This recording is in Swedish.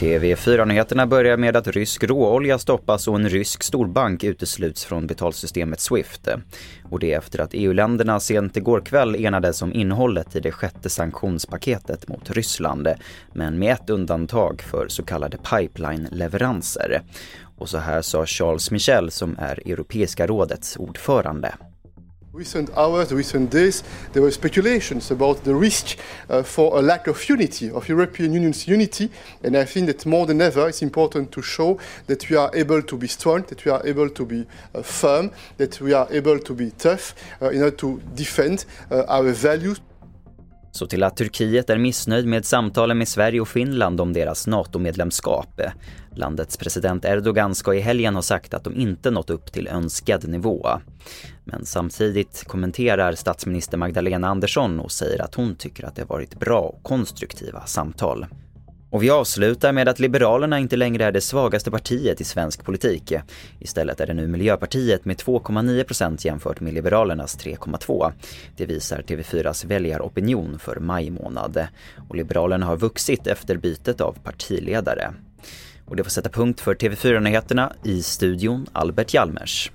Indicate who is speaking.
Speaker 1: TV4-nyheterna börjar med att rysk råolja stoppas och en rysk storbank utesluts från betalsystemet Swift. Och det efter att EU-länderna sent igår kväll enades om innehållet i det sjätte sanktionspaketet mot Ryssland, men med ett undantag för så kallade pipeline-leveranser. Och så här sa Charles Michel som är Europeiska rådets ordförande.
Speaker 2: Recent hours, recent days, there were speculations about the risk uh, for a lack of unity, of European Union's unity, and I think that more than ever it's important to show that we are able to be strong, that we are able to be uh, firm, that we are able to be tough uh, in order to defend uh, our values.
Speaker 1: Så till att Turkiet är missnöjd med samtalen med Sverige och Finland om deras NATO-medlemskap. Landets president Erdogan ska i helgen ha sagt att de inte nått upp till önskad nivå. Men samtidigt kommenterar statsminister Magdalena Andersson och säger att hon tycker att det varit bra och konstruktiva samtal. Och vi avslutar med att Liberalerna inte längre är det svagaste partiet i svensk politik. Istället är det nu Miljöpartiet med 2,9% jämfört med Liberalernas 3,2. Det visar TV4s väljaropinion för maj månad. Och Liberalerna har vuxit efter bytet av partiledare. Och det får sätta punkt för TV4-nyheterna i studion Albert Hjalmers.